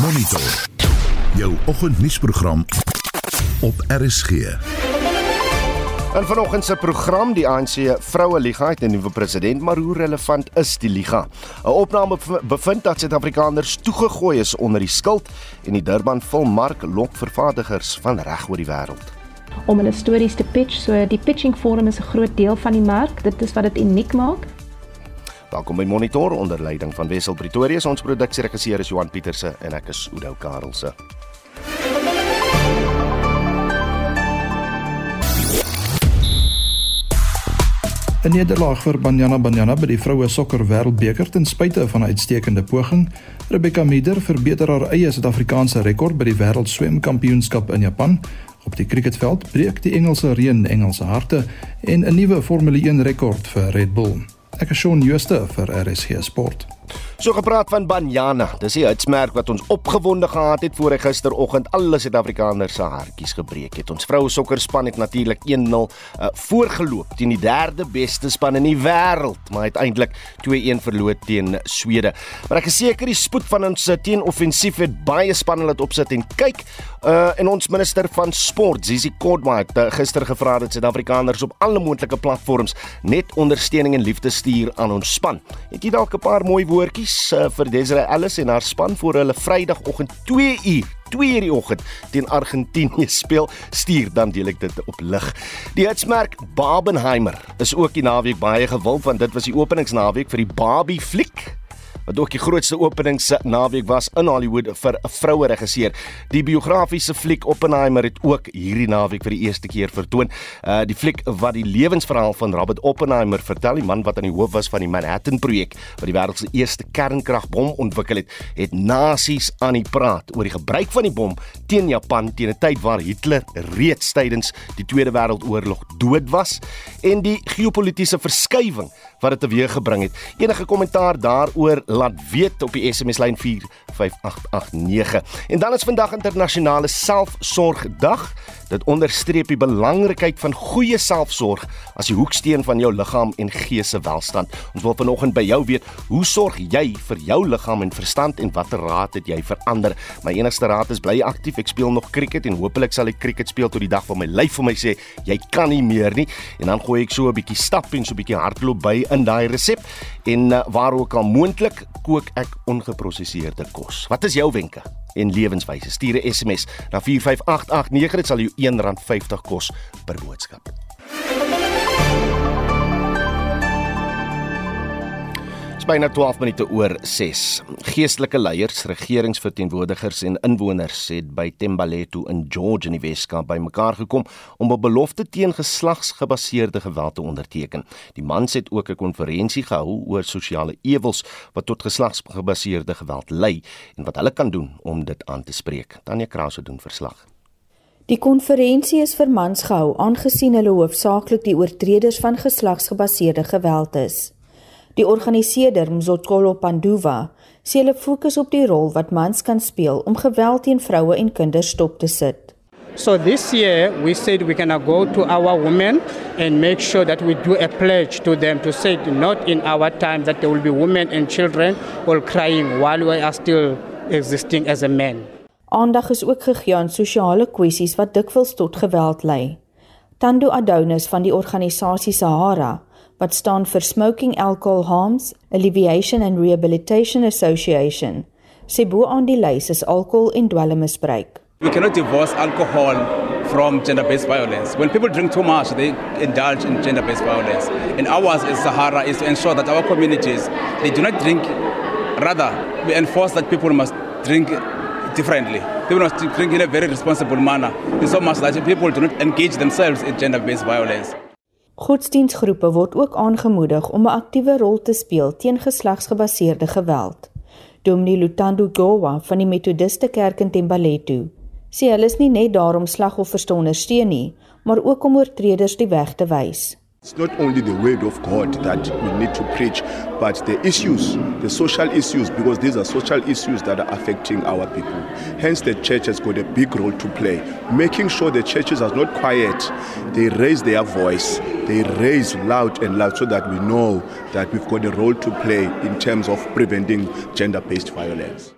Monitor. Jou oggendnuusprogram op RSG. En vanoggend se program die ANC Vroue Liga het 'n nuwe president, maar hoe relevant is die liga? 'n Opname bevind dat Suid-Afrikaners toegegooi is onder die skild en die Durban Filmmark lok vervaardigers van reg oor die wêreld om hulle stories te pitch. So die pitching forum is 'n groot deel van die mark. Dit is wat dit uniek maak. Welkom by Monitor onder leiding van Wessel Pretorius. Ons produksieregisseur is Johan Pieterse en ek is Oudo Karelse. En nederlaag vir Banyana Banyana by die vroue sokker wêreldbeker ten spyte van 'n uitstekende poging. Rebecca Meeder verbeter haar eie Suid-Afrikaanse rekord by die wêreld swemkampioenskap in Japan. Op die cricketveld breek die Engelse reën Engelse harte en 'n nuwe Formule 1 rekord vir Red Bull. Ek is Shaun Schuster vir RSG Sport. So gepraat van Banyana, dis die uitsmerk wat ons opgewonde gehad het voor gisteroggend alle Suid-Afrikaners se hartjies gebreek het. Ons vroue sokkerspan het natuurlik 1-0 uh, voorgeloop teen die derde beste span in die wêreld, maar uiteindelik 2-1 verloor teen Swede. Maar ek is seker die spoed van ons uh, teenoffensief het baie spanne laat opsit en kyk uh, en ons minister van sport, Zizi Kodma, het uh, gister gevra dat Suid-Afrikaners op alle moontlike platforms net ondersteuning en liefde stuur aan ons span. Het jy dalk 'n paar mooi woordjies uh, vir Desiree Ellis en haar span voor hulle Vrydagoggend 2 uur 2 uur die oggend teen Argentinië speel, stuur dan deel ek dit op lig. Die hitsmerk Babenheimer is ook die naweek baie gewild want dit was die openingsnaweek vir die Barbie fliek wat ook die grootste openings naweek was in Hollywood vir 'n vroue regisseur. Die biografiese fliek Oppenheimer het ook hierdie naweek vir die eerste keer vertoon. Uh die fliek wat die lewensverhaal van Robert Oppenheimer vertel, die man wat aan die hoof was van die Manhattan projek wat die wêreld se eerste kernkragbom ontwikkel het, het nasies aan die praat oor die gebruik van die bom teen Japan teen 'n tyd waar Hitler reeds tydens die Tweede Wêreldoorlog dood was en die geopolitiese verskywing wat dit teweeggebring het. Enige kommentaar daaroor laat weet op die SMS lyn 45889. En dan is vandag internasionale selfsorgdag. Dit onderstreep die belangrikheid van goeie selfsorg as die hoeksteen van jou liggaam en gees se welstand. Ons wil vanoggend by jou weet, hoe sorg jy vir jou liggaam en verstand en watter raad het jy vir ander? My enigste raad is bly aktief. Ek speel nog cricket en hopelik sal ek cricket speel tot die dag van my lyf vir my sê jy kan nie meer nie. En dan gooi ek so 'n bietjie stap en so 'n bietjie hardloop by in daai resep. En uh, waar ook al moontlik kook ek ongeproseserde kos. Wat is jou wenke? en lewenswyse. Stuur 'n SMS na 45889 dit sal jou R1.50 kos per boodskap. Byna 12 minute oor 6. Geestelike leiers, regeringsverteenwoordigers en inwoners het by Tembaletu in George in die Weskaap bymekaar gekom om 'n belofte teen geslagsgebaseerde geweld te onderteken. Die mans het ook 'n konferensie gehou oor sosiale ewels wat tot geslagsgebaseerde geweld lei en wat hulle kan doen om dit aan te spreek. Tanya Krause doen verslag. Die konferensie is vir mans gehou aangesien hulle hoofsaaklik die oortreders van geslagsgebaseerde geweld is. Die organiseerder Mzotkolo Panduva sê hulle fokus op die rol wat mans kan speel om geweld teen vroue en kinders stop te sit. So this year we said we're going to go to our women and make sure that we do a pledge to them to say not in our time that there will be women and children all crying while we are still existing as a man. Aandag is ook gegee aan sosiale kwessies wat dikwels tot geweld lei. Tando Adonis van die organisasie Sahara wat staan vir Smoking Alcohol Harms Alleviation and Rehabilitation Association. Sê bo aan die lys is alkohol en dwelmmisbruik. We cannot divorce alcohol from gender-based violence. When people drink too much, they indulge in gender-based violence. And ours as Sahara is to ensure that our communities they do not drink. Rather, we enforce that people must drink differently. People must drink in a very responsible manner. In so much that people do not engage themselves in gender-based violence. Godsdienstgroepe word ook aangemoedig om 'n aktiewe rol te speel teen geslagsgebaseerde geweld. Dominee Lutando Gowa van die Methodiste Kerk in Tembaletu sê hulle is nie net daar om slagoffers te ondersteun nie, maar ook om oortreders die weg te wys. It's not only the word of God that we need to preach, but the issues, the social issues, because these are social issues that are affecting our people. Hence, the church has got a big role to play, making sure the churches are not quiet. They raise their voice, they raise loud and loud so that we know that we've got a role to play in terms of preventing gender based violence.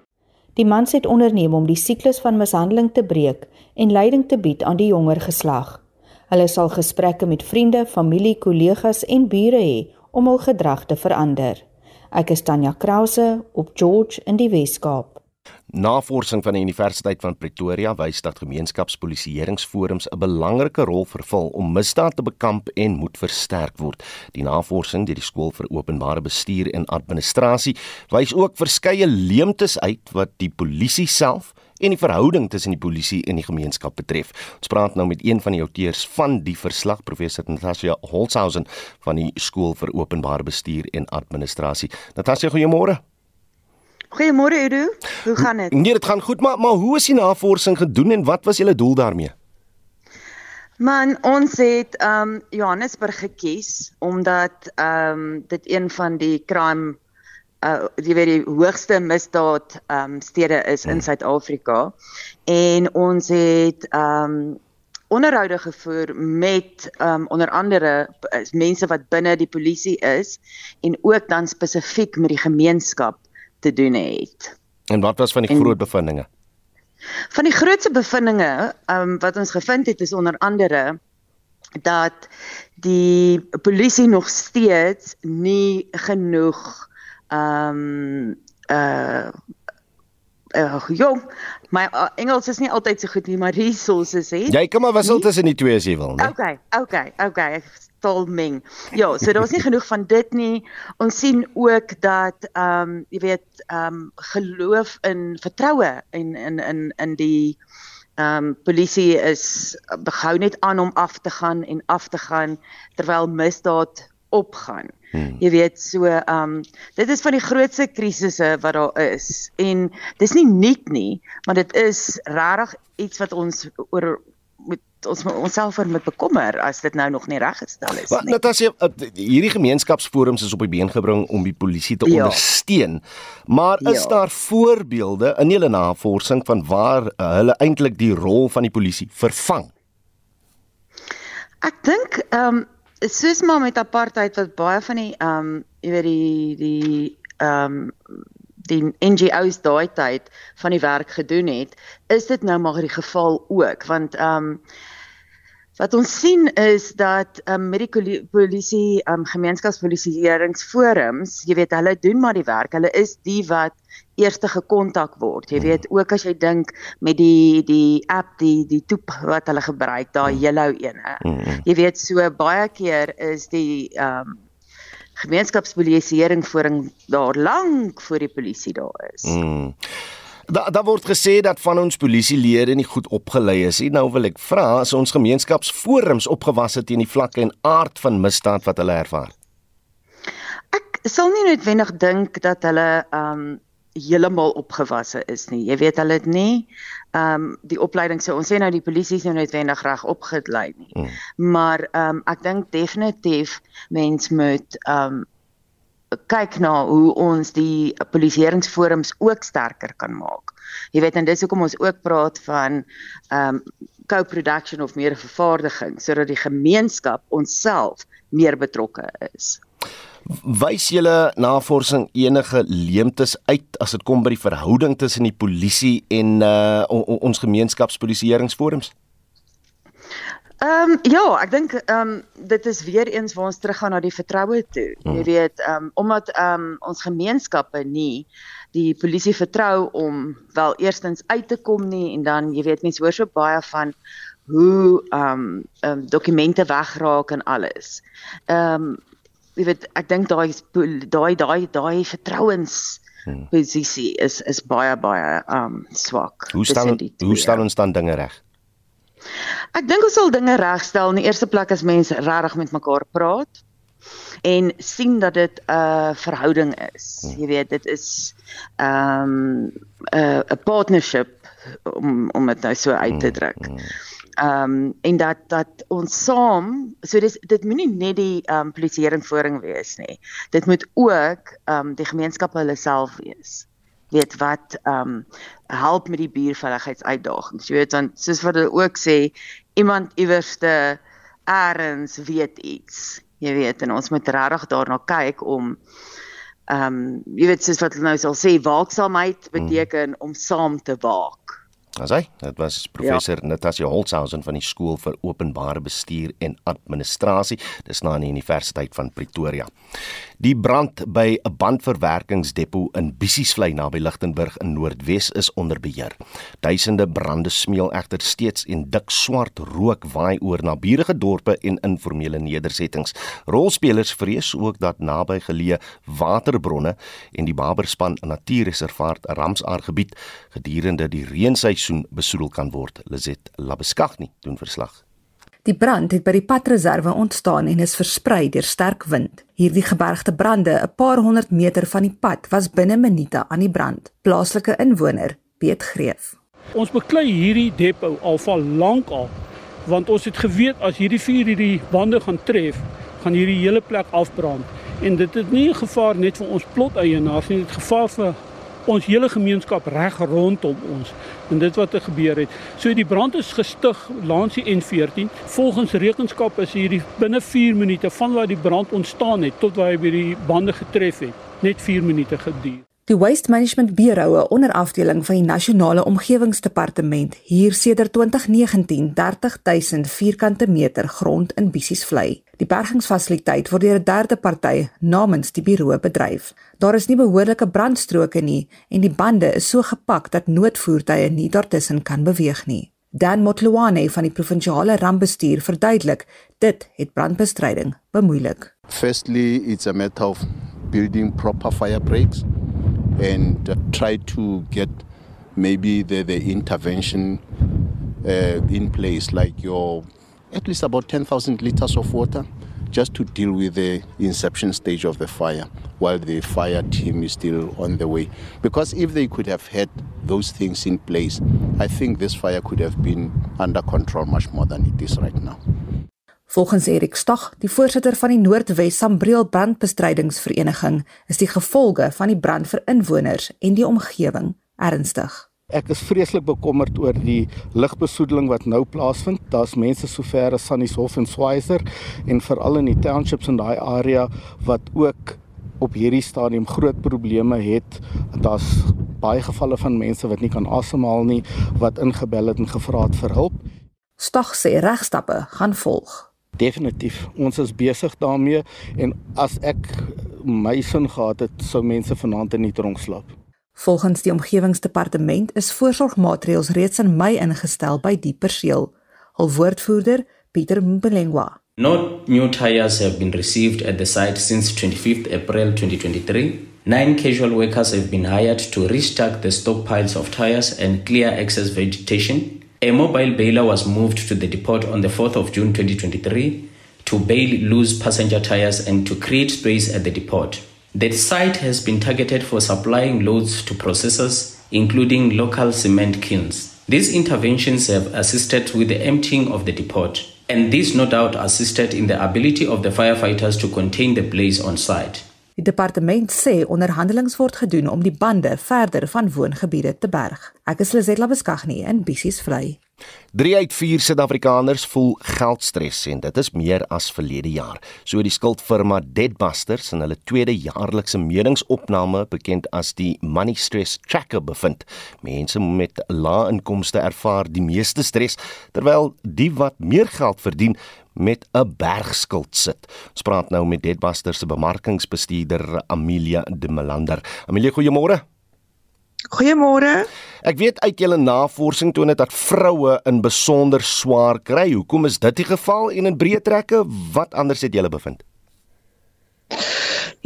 Die mans het onderneem om die siklus van mishandeling te breek en leiding te bied aan die jonger geslag. Hulle sal gesprekke met vriende, familie, kollegas en bure hê om hul gedrag te verander. Ek is Tanya Krause op George in die Wes-Kaap. Navorsing van die Universiteit van Pretoria wys dat gemeenskapspolisieeringsforums 'n belangrike rol vervul om misdaad te bekamp en moet versterk word. Die navorsing deur die Skool vir Openbare Bestuur en Administrasie wys ook verskeie leemtes uit wat die polisie self en die verhouding tussen die polisie en die gemeenskap betref. Ons praat nou met een van die auteurs van die verslag, professor Natasha Holzhausen van die Skool vir Openbare Bestuur en Administrasie. Natasha, goeiemôre. Goeiemôre Udo. Hoe gaan dit? Nee, dit gaan goed, maar maar hoe is die navorsing gedoen en wat was julle doel daarmee? Man, ons het um Johannesburg gekies omdat um dit een van die crime uh die weet die hoogste misdaad um stede is in hmm. Suid-Afrika. En ons het um onderhoude gevoer met um onder andere mense wat binne die polisie is en ook dan spesifiek met die gemeenskap te doen het. En wat was van die en, groot bevindinge? Van die grootste bevindinge um, wat ons gevind het is onder andere dat die polisie nog steeds nie genoeg ehm um, uh uh jong my uh, Engels is nie altyd so goed nie maar resources het jy kan maar wissel tussen die twee as jy wil nee okay okay okay tolming. Ja, so daar was nie genoeg van dit nie. Ons sien ook dat ehm um, jy weet ehm um, geloof in vertroue en in in in die ehm um, polisie is behou net aan om af te gaan en af te gaan terwyl misdaad opgaan. Hmm. Jy weet so ehm um, dit is van die grootste krisisse wat daar is en dis nie nuut nie, maar dit is regtig iets wat ons oor moet ons onsself oor moet bekommer as dit nou nog nie reggestel is nie. Net as jy hierdie gemeenskapsforums is op die been gebring om die polisie te ja. ondersteun. Maar is ja. daar voorbeelde in julle navorsing van waar uh, hulle eintlik die rol van die polisie vervang? Ek dink ehm um, soos maar met apartheid wat baie van die ehm um, jy weet die die ehm um, die NGO's daai tyd van die werk gedoen het, is dit nou maar die geval ook want ehm um, wat ons sien is dat um, met die polisie um, gemeenskapspolisieeringsforums, jy weet hulle doen maar die werk. Hulle is die wat eerste gekontak word. Jy weet ook as jy dink met die die app die die toep wat hulle gebruik, daai yellow ene. Mm. Jy weet so baie keer is die ehm um, gemeenskapspolisieering daar lank voor die polisie daar is. Mm. Daar da word gesê dat van ons polisielede nie goed opgelei is nie. Nou wil ek vra as ons gemeenskapsforums opgewas het teen die vlakke en aard van misdaad wat hulle ervaar. Ek sal nie noodwendig dink dat hulle um heeltemal opgewasse is nie. Jy weet hulle het nie ehm um, die opleiding so ons sê nou die polisie is nou noodwendig reg opgelei nie. Mm. Maar ehm um, ek dink definitief mens moet ehm um, kyk na hoe ons die polisieeringsforums ook sterker kan maak. Jy weet en dis hoekom ons ook praat van ehm um, co-production of meer vervaardiging sodat die gemeenskap onsself meer betrokke is. Wys julle navorsing enige leemtes uit as dit kom by die verhouding tussen die polisie en uh ons gemeenskapspolisieeringsforums? Ehm um, ja, ek dink ehm um, dit is weer eens waar ons teruggaan na die vertroue toe. Hmm. Jy weet, ehm um, omdat ehm um, ons gemeenskappe nie die polisie vertrou om wel eerstens uit te kom nie en dan jy weet mense hoor so baie van hoe ehm um, um, dokumente wegraak en alles. Ehm um, jy weet ek dink daai daai daai daai vertrouens hmm. posisie is is baie baie um swak. Hoe staan hoe staan ons dan dinge reg? Ek dink ons sal dinge regstel in die eerste plek as mense regtig met mekaar praat en sien dat dit 'n uh, verhouding is. Hmm. Jy weet dit is um 'n uh, 'n partnership om om dit nou so uit te hmm. druk. Hmm. Ehm um, en dat dat ons saam, so dis dit moenie net die ehm um, polisieeringsvoering wees nie. Dit moet ook ehm um, die gemeenskappe hulle self wees. Weet wat ehm um, help met die buurveiligheidsuitdagings. Jy weet dan soos wat hulle ook sê, iemand iewerste eers weet iets. Jy weet en ons moet regtig daarna kyk om ehm um, jy weet soos wat hulle nou sal sê waaksaamheid beteken mm. om saam te waak. As hy, dit was professor ja. Natasha Holzhausen van die skool vir openbare bestuur en administrasie, dis na die Universiteit van Pretoria. Die brand by 'n bandverwerkingsdepo in Bissiesvlei naby Lichtenburg in Noordwes is onder beheer. Duisende brande smeel egter steeds en dik swart rook waai oor naburige dorpe en informele nedersettings. Rolspelers vrees ook dat naby geleë waterbronne en die Baberspan Natuurreservaat Ramsar gebied gedurende die reenseisoen besoedel kan word. Lizet Labeskagni doen verslag. Die brand het by die padreserwe ontstaan en is versprei deur sterk wind. Hierdie gebergte brande, 'n paar honderd meter van die pad, was binne minute aan die brand. Plaaslike inwoner, Piet Greef. Ons beklei hierdie depo al van lank al, want ons het geweet as hierdie vuur hierdie bande gaan tref, gaan hierdie hele plek afbrand. En dit is nie 'n gevaar net vir ons plot eienaars nie, dit is gevaar vir ons hele gemeenskap reg rondom ons en dit wat er gebeur het. So die brand is gestig langs die N14. Volgens rekenskap is hierdie binne 4 minute van waar die brand ontstaan het tot waar hy by die bande getref het, net 4 minute geduur. Die Waste Management Bureau, 'n onderafdeling van die Nasionale Omgewingsdepartement, hier sedert 2019 30000 vierkante meter grond in Bissiesvlei. Die bergingsfasiliteit word deur 'n derde party namens die bureau bedryf. Daar is nie behoorlike brandstroke nie en die bande is so gepak dat noodvoertuie nie daartussen kan beweeg nie. Dan Motloane van die provinsiale rampbestuur verduidelik, dit het brandbestryding bemoeilik. Firstly, it's a matter of building proper fire breaks and uh, try to get maybe the, the intervention uh, in place, like your at least about 10,000 liters of water just to deal with the inception stage of the fire while the fire team is still on the way. Because if they could have had those things in place, I think this fire could have been under control much more than it is right now. Volgens Erik Stag, die voorsitter van die Noordwes Sambreel Brandbestrydingsvereniging, is die gevolge van die brand vir inwoners en die omgewing ernstig. Ek is vreeslik bekommerd oor die lugbesoedeling wat nou plaasvind. Daar's mense sover as Sannieshof en Swazier en veral in die townships in daai area wat ook op hierdie stadium groot probleme het. Daar's baie gevalle van mense wat nie kan asemhaal nie, wat ingebel het en gevra het vir hulp. Stag sê regstappe gaan volg. Definitief. Ons is besig daarmee en as ek my sin gehad het, sou mense vanaand in die tronk slaap. Volgens die omgewingsdepartement is voorsorgmaatreëls reeds in Mei ingestel by die perseel. Hul woordvoerder, Pieter Mbelengwa. No new tires have been received at the site since 25th April 2023. Nine casual workers have been hired to restock the stockpiles of tires and clear excess vegetation. A mobile baler was moved to the depot on the 4th of June 2023 to bail loose passenger tires and to create space at the depot. The site has been targeted for supplying loads to processors, including local cement kilns. These interventions have assisted with the emptying of the depot, and this no doubt assisted in the ability of the firefighters to contain the blaze on site. Die departement sê onderhandelinge word gedoen om die bande verder van woongebiede te berg. Ek is Lisella Beskagni in Bissies vlei. 3 uit 4 Suid-Afrikaners voel geldstres en dit is meer as verlede jaar. So die skuldfirma Deadbusters in hulle tweede jaarlikse meningsopname bekend as die Money Stress Tracker bevind. Mense met lae inkomste ervaar die meeste stres terwyl die wat meer geld verdien met 'n bergskuld sit. Ons praat nou met Deadbuster se bemarkingsbestuurder Amelia De Melander. Amelia, goeiemôre. Goeiemôre. Ek weet uit julle navorsing toon dit dat vroue in besonder swaar kry. Hoekom is dit die geval en in breë trekke wat anders het julle bevind?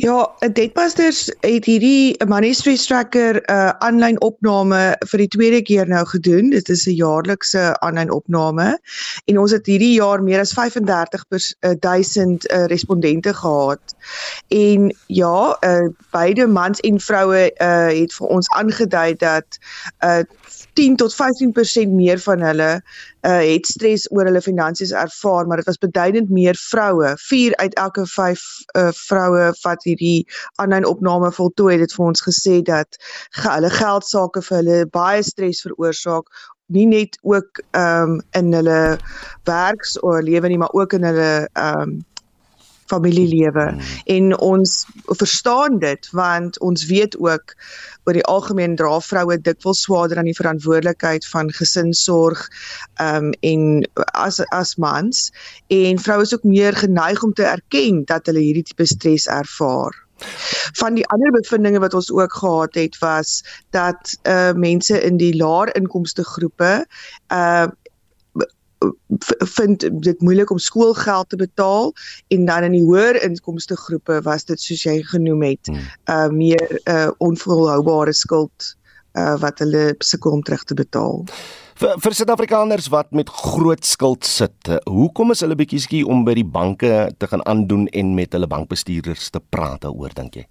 Ja, Deadbusters het hierdie Stress Tracker 'n uh, aanlyn opname vir die tweede keer nou gedoen. Dit is 'n jaarlikse aanlyn opname en ons het hierdie jaar meer as 35000 uh, respondente gehad. En ja, uh, beide mans en vroue uh, het vir ons aangedui dat uh, 10 tot 15% meer van hulle uh, het stres oor hulle finansies ervaar, maar dit was beduidend meer vroue. 4 uit elke 5 uh, vroue wat hierdie aanlyn opname voltooi het, het vir ons gesê dat ge hulle geld sake vir hulle baie stres veroorsaak nie net ook ehm um, in hulle werks of lewe nie maar ook in hulle ehm um, familielewe hmm. en ons verstaan dit want ons weet ook oor die algemeen dra vroue dikwels swaarder aan die verantwoordelikheid van gesinssorg um en as as mans en vroue is ook meer geneig om te erken dat hulle hierdie tipe stres ervaar. Van die ander bevindinge wat ons ook gehad het was dat uh mense in die laer inkomste groepe uh vind dit moeilik om skoolgeld te betaal en dan in die hoër inkomste groepe was dit soos jy genoem het hmm. uh meer uh onvolhoubare skuld uh wat hulle sukkel om terug te betaal. Vir vir Suid-Afrikaners wat met groot skuld sit, hoekom is hulle bietjie skie om by die banke te gaan aandoen en met hulle bankbestuurders te praat daaroor dink jy?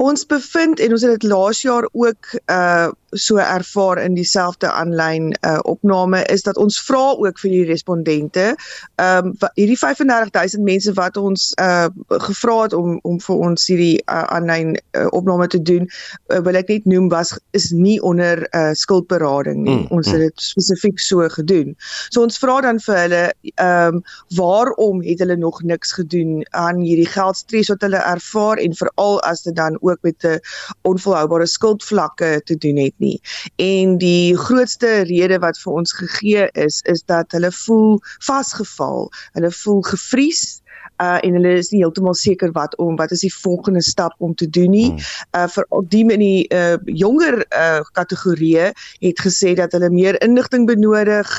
Ons bevind en ons het dit laas jaar ook uh so ervaar in dieselfde aanlyn uh, opname is dat ons vra ook vir die respondente. Ehm um, hierdie 35000 mense wat ons uh gevra het om om vir ons hierdie uh, aanlyn uh, opname te doen, uh, wil ek net noem was is nie onder uh skuldberading nie. Mm, ons het mm. dit spesifiek so gedoen. So ons vra dan vir hulle ehm um, waarom het hulle nog niks gedoen aan hierdie geldstres wat hulle ervaar en veral as dit dan ook met 'n onvolhoubare skuldvlakke te doen het nie. En die grootste rede wat vir ons gegee is is dat hulle voel vasgeval. Hulle voel gevries uh en hulle is nie heeltemal seker wat om wat is die volgende stap om te doen nie. Hmm. Uh vir al die menie uh jonger uh kategorieë het gesê dat hulle meer inligting benodig.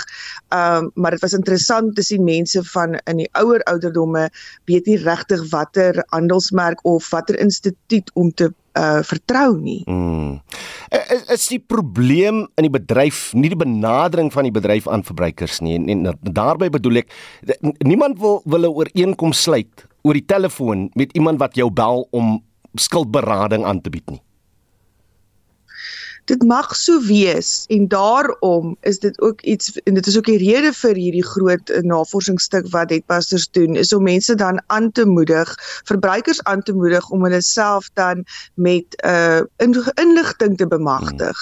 Um maar dit was interessant te sien mense van in die ouer ouderdomme weet nie regtig watter handelsmerk of watter instituut om te uh vertrou nie. Mm. Is, is die probleem in die bedryf nie die benadering van die bedryf aan verbruikers nie en, en daarbey bedoel ek niemand wil wil 'n ooreenkoms sluit oor die telefoon met iemand wat jou bel om skuldberading aan te bied nie dit mag so wees en daarom is dit ook iets en dit is ook die rede vir hierdie groot navorsingsstuk wat Netbusters doen is om mense dan aan te moedig verbruikers aan te moedig om hulle self dan met 'n uh, eh, inligting te bemagtig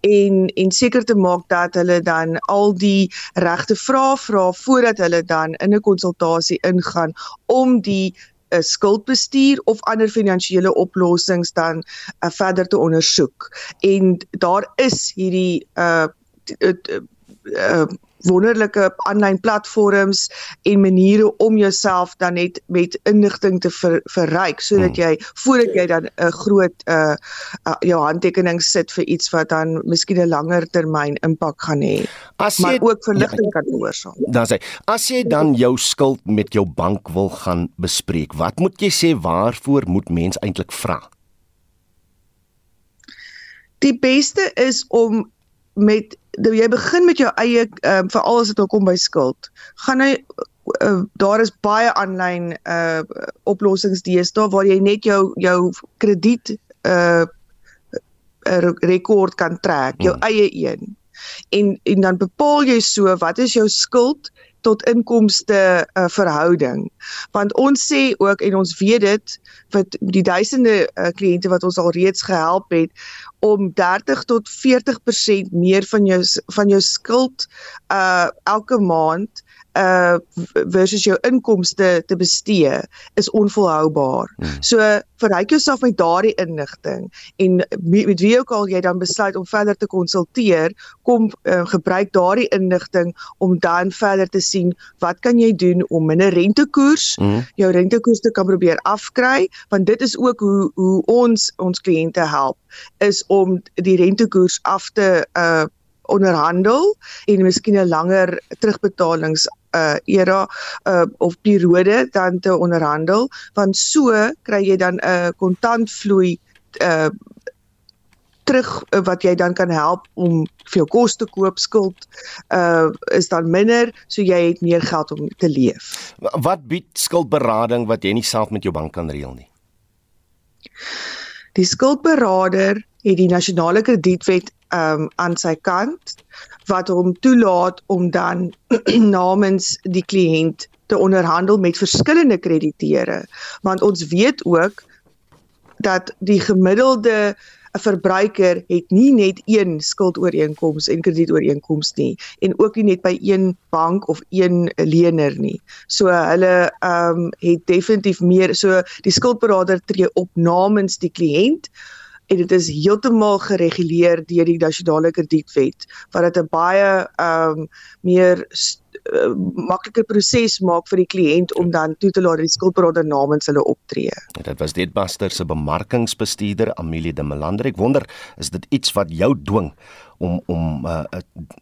en en seker te maak dat hulle dan al die regte vrae vra voordat hulle dan in 'n konsultasie ingaan om die 'n skuldbestuur of ander finansiële oplossings dan uh, verder te ondersoek. En daar is hierdie uh, uh, wonderlike aanlyn platforms en maniere om jouself dan net met inligting te ver, verryk sodat hmm. jy voordat jy dan 'n groot uh, uh jou handtekening sit vir iets wat dan miskien 'n langer termyn impak gaan hê. As jy maar ook verligting ja, kan veroorsaak. Dan sê as jy dan jou skuld met jou bank wil gaan bespreek, wat moet jy sê waarvoor moet mens eintlik vra? Die beste is om met jy begin met jou eie ehm uh, veral as dit kom by skuld. Gaan hy uh, daar is baie aanlyn uh oplossings deesdae waar jy net jou jou krediet uh rekord kan trek, jou hmm. eie een. En en dan bepaal jy so wat is jou skuld tot inkomste uh, verhouding. Want ons sê ook en ons weet dit wat die duisende uh, kliënte wat ons al reeds gehelp het om 30 tot 40% meer van jou van jou skuld uh elke maand uh versus jou inkomste te bestee is onvolhoubaar. Hmm. So verryk jouself met daardie inligting en met wie ook al jy dan besluit om verder te konsulteer, kom uh, gebruik daardie inligting om dan verder te sien wat kan jy doen om minder rentekoers hmm. jou rentekoers te kan probeer afkry want dit is ook hoe hoe ons ons kliënte help is om die rentekoers af te uh onderhandel en miskien 'n langer terugbetalings uh era uh of periode dan te onderhandel want so kry jy dan 'n uh, kontantvloei uh terug uh, wat jy dan kan help om vir jou kos te koop skuld uh is dan minder so jy het meer geld om te leef. Wat bied skuldberading wat jy nie self met jou bank kan reël nie? Die skuldberader het die nasionale kredietwet um aan sy kant wat hom toelaat om dan namens die kliënt te onderhandel met verskillende krediteure want ons weet ook dat die gemiddelde 'n verbruiker het nie net een skuldooreenkoms en kredietooreenkoms nie en ook nie net by een bank of een lener nie. So hulle ehm um, het definitief meer so die skuldberader tree op namens die kliënt en dit is heeltemal gereguleer deur die nasionale kredietwet wat dit 'n baie ehm um, meer uh, makliker proses maak vir die kliënt om dan toe te laat die skuldberader namens hulle optree. Ja, dit was Detbuster se bemarkingsbestuurder Amelie de Melander. Ek wonder, is dit iets wat jou dwing om om 'n uh,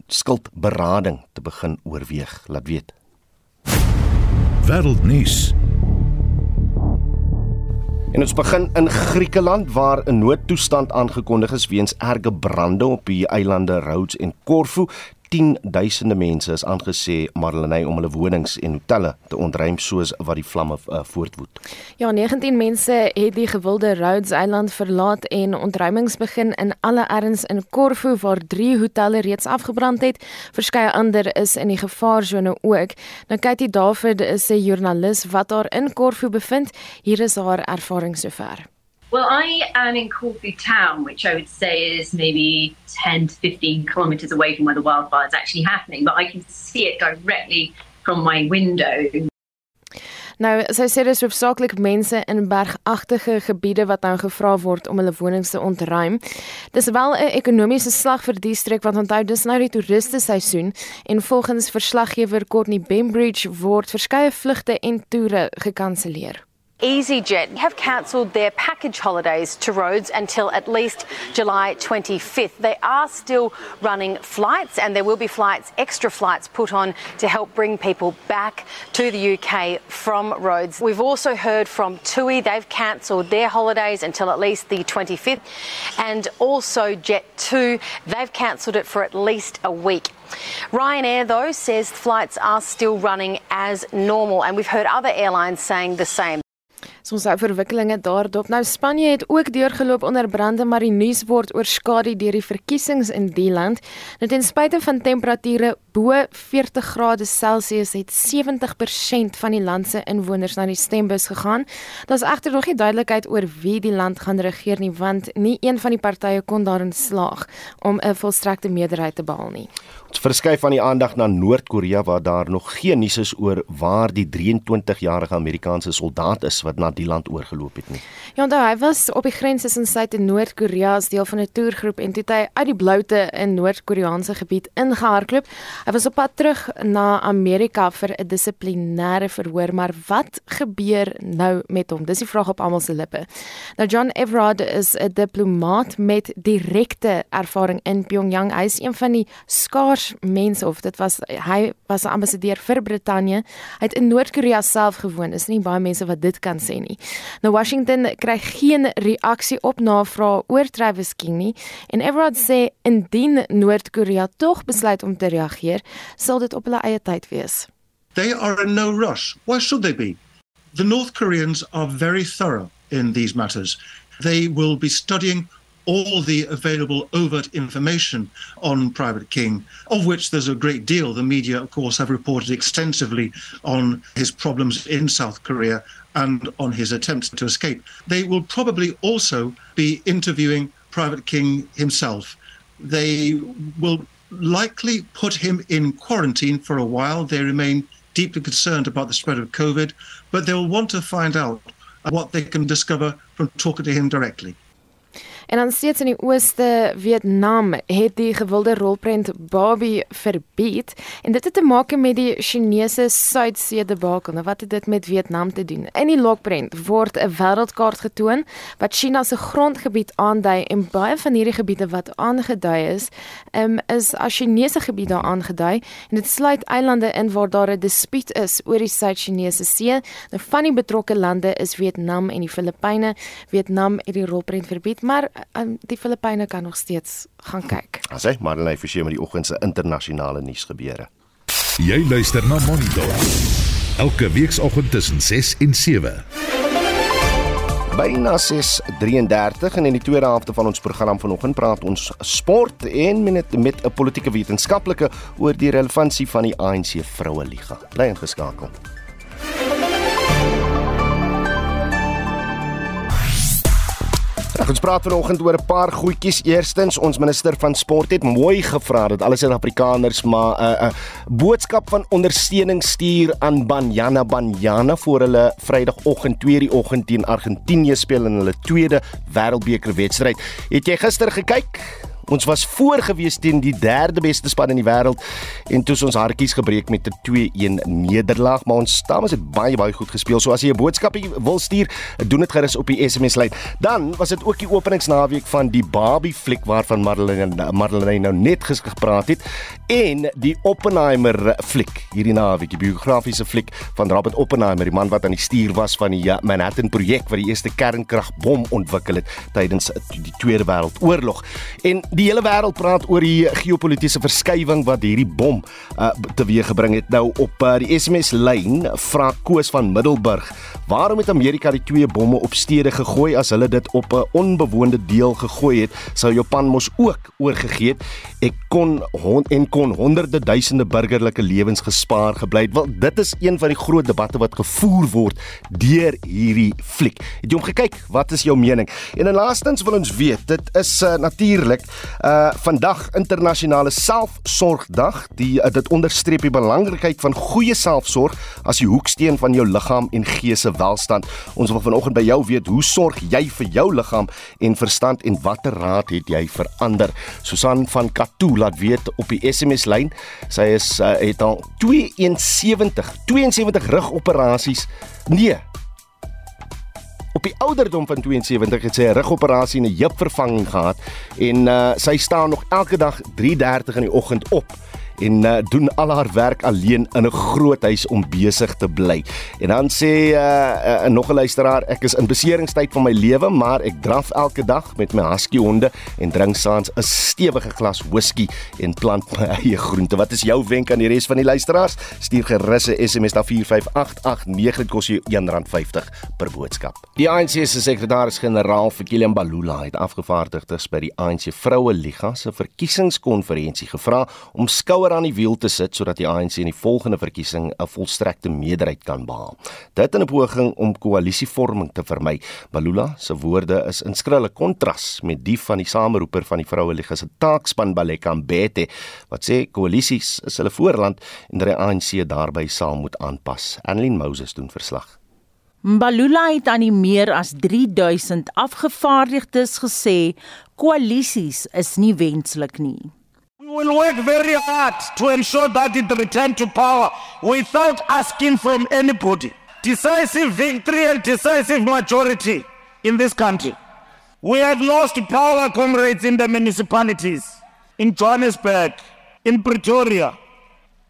skuldberading te begin oorweeg? Laat weet. Wêreldnuus. En ons begin in Griekeland waar 'n noodtoestand aangekondig is weens erge brande op die eilande Rhodes en Corfu. 10 duisende mense is aangesê Marlenae om hulle wonings en hotelle te ontruim soos wat die vlamme uh, voortwoed. Ja, 19 mense het die gewilde Rhodes Eiland verlaat en ontruimings begin in alle erns in Corfu waar 3 hotelle reeds afgebrand het. Verskeie ander is in die gevaarsone ook. Nou Katie David is 'n joernalis wat daar in Corfu bevind. Hier is haar ervaring sover. Well, I am in Corfu town, which I would say is maybe 10 to 15 kilometers away from where the wildfire is actually happening, but I can see it directly from my window. Nou, sy sê dis hoofsaaklik mense in bergagtige gebiede wat nou gevra word om hulle wonings te ontruim. Dis wel 'n ekonomiese slag vir die streek want onthou dis nou die toeriste seisoen en volgens verslaggewer Courtney Bembridge word verskeie vlugte en toere gekanselleer. EasyJet have cancelled their package holidays to Rhodes until at least July 25th. They are still running flights, and there will be flights, extra flights put on to help bring people back to the UK from Rhodes. We've also heard from TUI, they've cancelled their holidays until at least the 25th, and also Jet2, they've cancelled it for at least a week. Ryanair, though, says flights are still running as normal, and we've heard other airlines saying the same. Ons hou verwikkelinge daarop. Nou Spanje het ook deurgeloop onder brande, maar die nuus word oorskadu deur die verkiesings in die land. Nou ten spyte van temperature bo 40 grade Celsius het 70% van die land se inwoners na die stembus gegaan. Daar's egter nog nie duidelikheid oor wie die land gaan regeer nie, want nie een van die partye kon daarin slaag om 'n volstrekte meerderheid te behaal nie. Ons verskuif van die aandag na Noord-Korea waar daar nog geen nuus is oor waar die 23-jarige Amerikaanse soldaat is wat na die land oorgeloop het nie. Ja, onthou hy was op die grens tussen Suid en Noord-Korea as deel van 'n toergroep en toe het hy uit die bloute in Noord-Koreaanse gebied ingehardloop. Hy was op pad terug na Amerika vir 'n dissiplinêre verhoor, maar wat gebeur nou met hom? Dis die vraag op almal se lippe. Nou John Everard is 'n diplomaat met direkte ervaring in Pyongyang. Hy is een van die skaars mense of dit was hy was 'n ambassadeur vir Brittanje. Hy het in Noord-Korea self gewoon. Is nie baie mense wat dit kan sê nie. Nou Washington kry geen reaksie op navrae oor Travis King nie en Everard sê indien Noord-Korea tog besluit om te reageer, sal dit op hulle eie tyd wees. They are in no rush. Why should they be? The North Koreans are very thorough in these matters. They will be studying all the available overt information on Private King, of which there's a great deal. The media, of course, have reported extensively on his problems in South Korea and on his attempts to escape. They will probably also be interviewing Private King himself. They will likely put him in quarantine for a while. They remain deeply concerned about the spread of COVID, but they'll want to find out what they can discover from talking to him directly. En dan steeds in die ooste Vietnam het die gewilde rolprent Barbie verbied en dit het te maak met die Chinese Suidsee debakel. Nou wat het dit met Vietnam te doen? In die lokprent word 'n wêreldkaart getoon wat China se grondgebied aandui en baie van hierdie gebiede wat aangedui is, um, is as Chinese gebiede aangedui en dit sluit eilande in waar daar 'n dispuut is oor die Suid-Chinese See. Nou van die betrokke lande is Vietnam en die Filippyne. Vietnam het die rolprent verbied, maar um, die Filippyne kan nog steeds gaan kyk. As hy Marlene Forsie met die oggend se internasionale nuus gebeure. Jy luister na Monitor. Elke weekoggend tussen 6 en 7. Byna 6:33 en in die tweede helfte van ons program vanoggend praat ons sport en met met 'n politieke wetenskaplike oor die relevantie van die ANC vroue liga. Bly ingeskakel. Ons praat vanoggend oor 'n paar goedjies. Eerstens, ons minister van sport het mooi gevra dat alle Suid-Afrikaners maar 'n uh, uh, boodskap van ondersteuning stuur aan Banyana Banyana voor hulle Vrydagoggend 2:00 die oggend teen Argentinië speel in hulle tweede Wêreldbeker wedstryd. Het jy gister gekyk? Ons was voorgewees teen die derde beste span in die wêreld en toe ons hartjies gebreek met 'n 2-1 nederlaag, maar ons dames het baie baie goed gespeel. So as jy 'n boodskapie wil stuur, doen dit gerus op die SMS lyn. Dan was dit ook die openingsnaweek van die Barbie fliek waarvan Madeleine Madeleine nou net gepraat het en die Oppenheimer fliek hierdie naweek, die biografiese fliek van Robert Oppenheimer, die man wat aan die stuur was van die ja, Manhattan projek wat die eerste kernkragbom ontwikkel het tydens die Tweede Wêreldoorlog. En die hele wêreld praat oor die geopolitiese verskywing wat hierdie bom uh, teweeggebring het. Nou op uh, die SMS lyn vra Koos van Middelburg, waarom het Amerika die twee bomme op stede gegooi as hulle dit op 'n onbewoonde deel gegooi het? Sou Japan mos ook oorgegee het? Ek kon hond en kon honderde duisende burgerlike lewens gespaar gebly het. Wel, dit is een van die groot debatte wat gevoer word deur hierdie fliek. Het jy hom gekyk? Wat is jou mening? En en laastens wil ons weet, dit is uh, natuurlik Uh vandag internasionale selfsorgdag. Die uh, dit onderstreep die belangrikheid van goeie selfsorg as die hoeksteen van jou liggaam en gees se welstand. Ons wil vanoggend by jou weet, hoe sorg jy vir jou liggaam en verstand en watter raad het jy vir ander? Susan van Katu laat weet op die SMS lyn. Sy is uh, het al 72 72 rugoperasies. Nee, Op die ouderdom van 72 het sy 'n rugoperasie en 'n heupvervanging gehad en uh, sy staan nog elke dag 3:30 in die oggend op en uh, doen al haar werk alleen in 'n groot huis om besig te bly. En dan sê uh, uh, nog 'n luisteraar, ek is in beseringstyd van my lewe, maar ek draf elke dag met my husky honde en drink saans 'n stewige glas whisky en plant my eie groente. Wat is jou wenk aan die res van die luisteraars? Stuur gerus 'n SMS na 45889 dit kos jou R1.50 per boodskap. Die ANC se sekretaris-generaal vir Kilian Balula het afgevaardigdes by die ANC Vroue Liga se verkiesingskonferensie gevra om skouer skouer aan die wiel te sit sodat die ANC in die volgende verkiesing 'n volstrekte meerderheid kan behaal. Dit in 'n poging om koalisievorming te vermy. Balula se woorde is in skrille kontras met die van die sameroeper van die Vroueliga se taakspan Baleka Mbete wat sê koalisies is hulle voorland en dat die ANC daarbey saam moet aanpas. Annelien Moses doen verslag. Mbalula het aan die meer as 3000 afgevaardigdes gesê koalisies is nie wenslik nie. Will work very hard to ensure that it return to power without asking from anybody. Decisive victory and decisive majority in this country. We have lost power, comrades, in the municipalities, in Johannesburg, in Pretoria,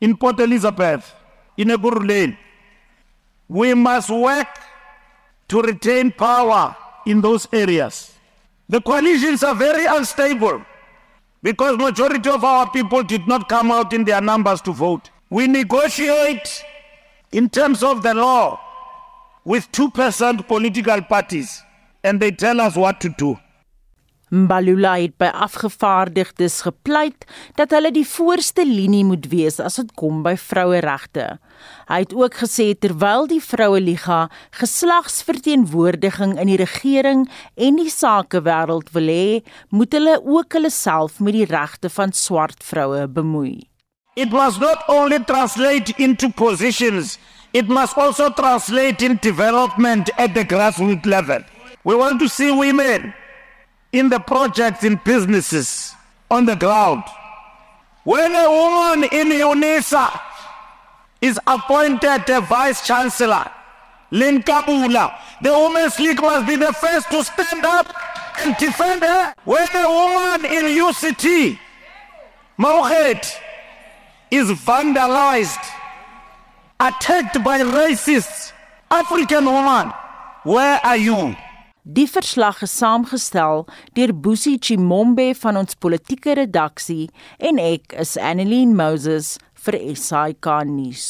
in Port Elizabeth, in Ekurhuleni. We must work to retain power in those areas. The coalitions are very unstable because majority of our people did not come out in their numbers to vote. We negotiate in terms of the law with 2% political parties and they tell us what to do. Mbalula het by afgevaardigdes gepleit dat hulle die voorste linie moet wees as dit kom by vroueregte. Hy het ook gesê terwyl die Vroue Liga geslagsverteenwoordiging in die regering en die sakewêreld wil hê, moet hulle ook hulle self met die regte van swart vroue bemoei. It must not only translate into positions, it must also translate in development at the grassroots level. We want to see women in the projects in businesses on the ground. When a woman in UNISA is appointed a vice chancellor, Lynn Kabula, the Women's League must be the first to stand up and defend her. When a woman in UCT, Mohed, is vandalized, attacked by racists, African woman, where are you? Die verslag is saamgestel deur Busi Chimombe van ons politieke redaksie en ek is Annelien Moses vir SAK nuus.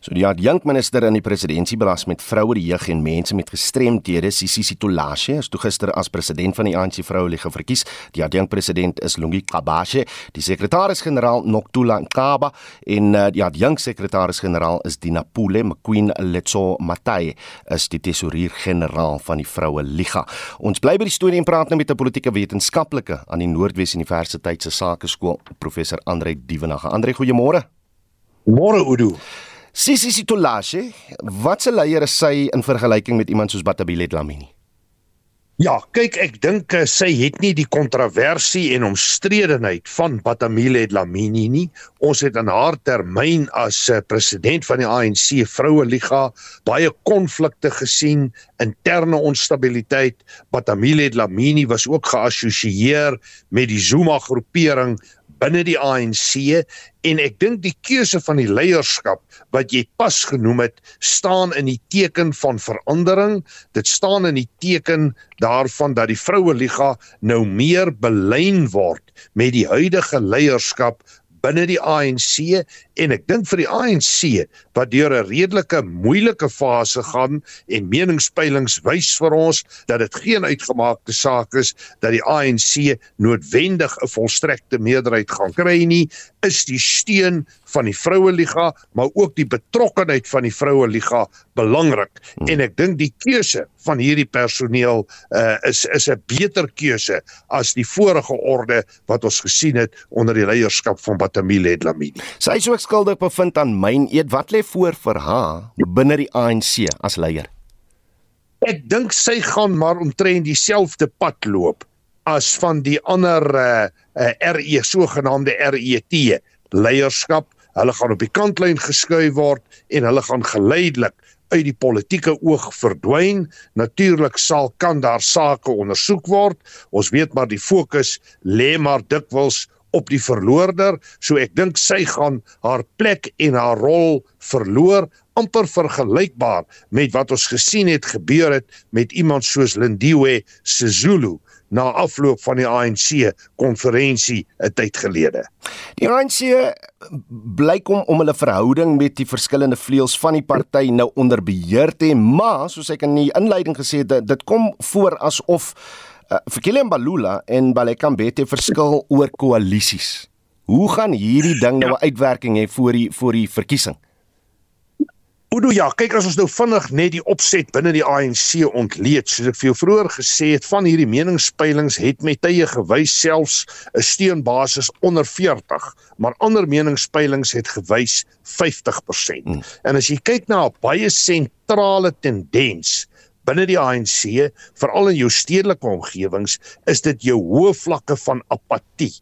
So die adjunkminister in die presidentskap belas met vroue, die jeug en mense met gestremthede, Sisi Tolashe, is toe gister as president van die ANC Vroueliga verkies. Die adjunkpresident is Lungi Kabashe, die sekretaris-generaal Noktula Nkaba en uh, die adjunksekretaris-generaal is Dinapule McQueen Letso Matai, is die tesourier-generaal van die Vroueliga. Ons bly by die storie en praat nou met 'n politieke wetenskaplike aan die Noordwes Universiteit se Sakeskool, professor Andre Dievenage. Andre, goeiemôre. Môre Udo. Sisi Sitolashi, wat se leier is sy in vergelyking met iemand soos Batabile Dlamini? Ja, kyk, ek dink eh, sy het nie die kontroversie en omstredenheid van Batamile Dlamini nie. Ons het in haar termyn as eh, president van die ANC Vroue Liga baie konflikte gesien, interne onstabiliteit. Batamile Dlamini was ook geassosieer met die Zuma groepering binne die ANC en ek dink die keuse van die leierskap wat jy pas genoem het staan in die teken van verandering. Dit staan in die teken daarvan dat die vroue liga nou meer belyn word met die huidige leierskap binne die ANC en ek dink vir die ANC wat deur 'n redelike moeilike fase gaan en meningspeilings wys vir ons dat dit geen uitgemaakte saak is dat die ANC noodwendig 'n volstrekte meerderheid gaan kry nie is die steun van die vroue liga maar ook die betrokkeheid van die vroue liga belangrik hmm. en ek dink die keuse van hierdie personeel uh, is is 'n beter keuse as die vorige orde wat ons gesien het onder die leierskap van Batamile Dlamini. Sy is ook skuldig bevind aan myn eet. Wat lê voor vir haar binne die ANC as leier? Ek dink sy gaan maar omtrent dieselfde pad loop as van die ander uh, uh, RE sogenaamde RET leierskap. Hulle gaan op die kantlyn geskuif word en hulle gaan geleidelik uit die politieke oog verdwyn. Natuurlik sal kan daar sake ondersoek word. Ons weet maar die fokus lê maar dikwels op die verloorder, so ek dink sy gaan haar plek en haar rol verloor amper vergelykbaar met wat ons gesien het gebeur het met iemand soos Lindiwe Sisulu na afloop van die ANC konferensie 'n tyd gelede. Die ANC blyk om om hulle verhouding met die verskillende vleuels van die party nou onder beheer te hê, maar soos ek in die inleiding gesê het, dit kom voor asof uh, Fikile Mbalula en Baleka Mbete verskil oor koalisies. Hoe gaan hierdie ding nou 'n uitwerking hê vir die vir die verkiesing? Oudo ja, kyk as ons nou vinnig net die opset binne die ANC ontleed, soos ek vir jou vroeër gesê het, van hierdie meningspeilings het met tye gewys selfs 'n steunbasis onder 40, maar ander meningspeilings het gewys 50%. Hmm. En as jy kyk na 'n baie sentrale tendens binne die ANC, veral in jou stedelike omgewings, is dit jou hoë vlakke van apatie.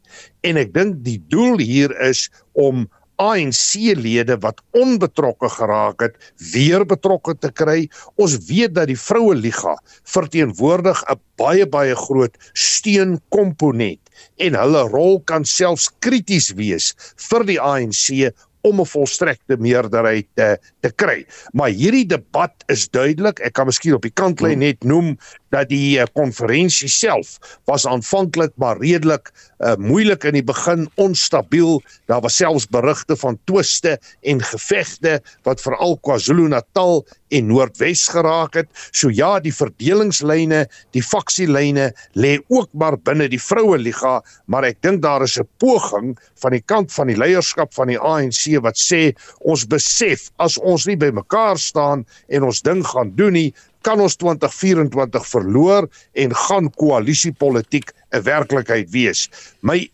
En ek dink die doel hier is om ANC-lede wat onbetrokke geraak het, weer betrokke te kry. Ons weet dat die vroue liga verteenwoordig 'n baie baie groot steunkomponent en hulle rol kan selfs krities wees vir die ANC om 'n volstrekte meerderheid te te kry. Maar hierdie debat is duidelik. Ek kan miskien op die kantlyn net noem dat die eh, konferensie self was aanvanklik maar redelik uh, moeilik in die begin onstabiel daar was selfs berigte van twiste en gevegte wat veral KwaZulu-Natal en Noordwes geraak het so ja die verdelingslyne die faksielyne lê ook maar binne die vroue liga maar ek dink daar is 'n poging van die kant van die leierskap van die ANC wat sê ons besef as ons nie by mekaar staan en ons ding gaan doen nie kan ons 2024 verloor en gaan koalisiepolitiek 'n werklikheid wees. My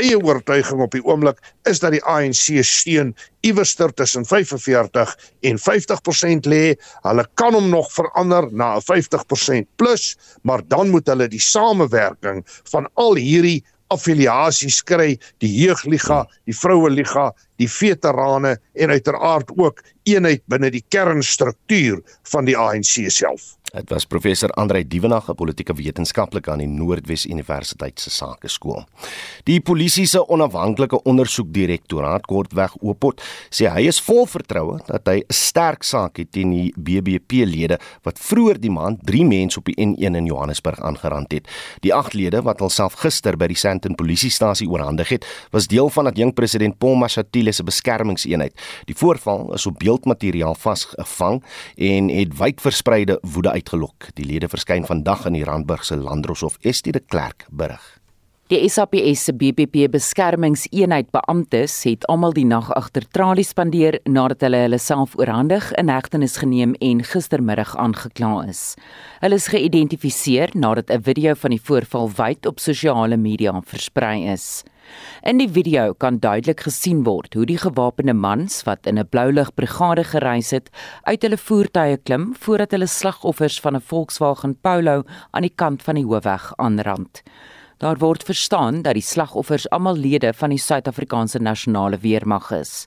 eie oortuiging op die oomblik is dat die ANC steun iewerster tussen 45 en 50% lê. Hulle kan hom nog verander na 'n 50% plus, maar dan moet hulle die samewerking van al hierdie affiliasies kry, die jeugliga, die vroue liga, die veterane en uiteraard ook eenheid binne die kernstruktuur van die ANC self. Dit was professor Andrei Dievenag, 'n politieke wetenskaplike aan die Noordwes Universiteit se Sakeskool. Die polisie se onafhanklike ondersoekdirektoraat kortweg Oopot sê hy is vol vertroue dat hy 'n sterk saak het teen die BBP-lede wat vroeër die maand 3 mense op die N1 in Johannesburg aangerand het. Die 8 lede wat alself gister by die Sandton polisiestasie oorhandig het, was deel van dat jong president Paul Mashatile se beskermingseenheid. Die voorval is op beeldmateriaal vasgevang en het wyd verspreide woede uitgelok. Die lede verskyn vandag in die Randburg se Landroshof. Estie de Klerk berig. Die SAPS se BBP beskermingseenheid beamptes het almal die nag agter tralies spandeer nadat hulle hulle self oorhandig in hegtenis geneem en gistermiddag aangekla is. Hulle is geïdentifiseer nadat 'n video van die voorval wyd op sosiale media versprei is. In die video kan duidelik gesien word hoe die gewapende mans wat in 'n bloulig brigade gereis het, uit hulle voertuie klim voordat hulle slagoffers van 'n Volkswagen Polo aan die kant van die hoofweg aanrand. Daar word verstaan dat die slagoffers almal lede van die Suid-Afrikaanse Nasionale Weermag is.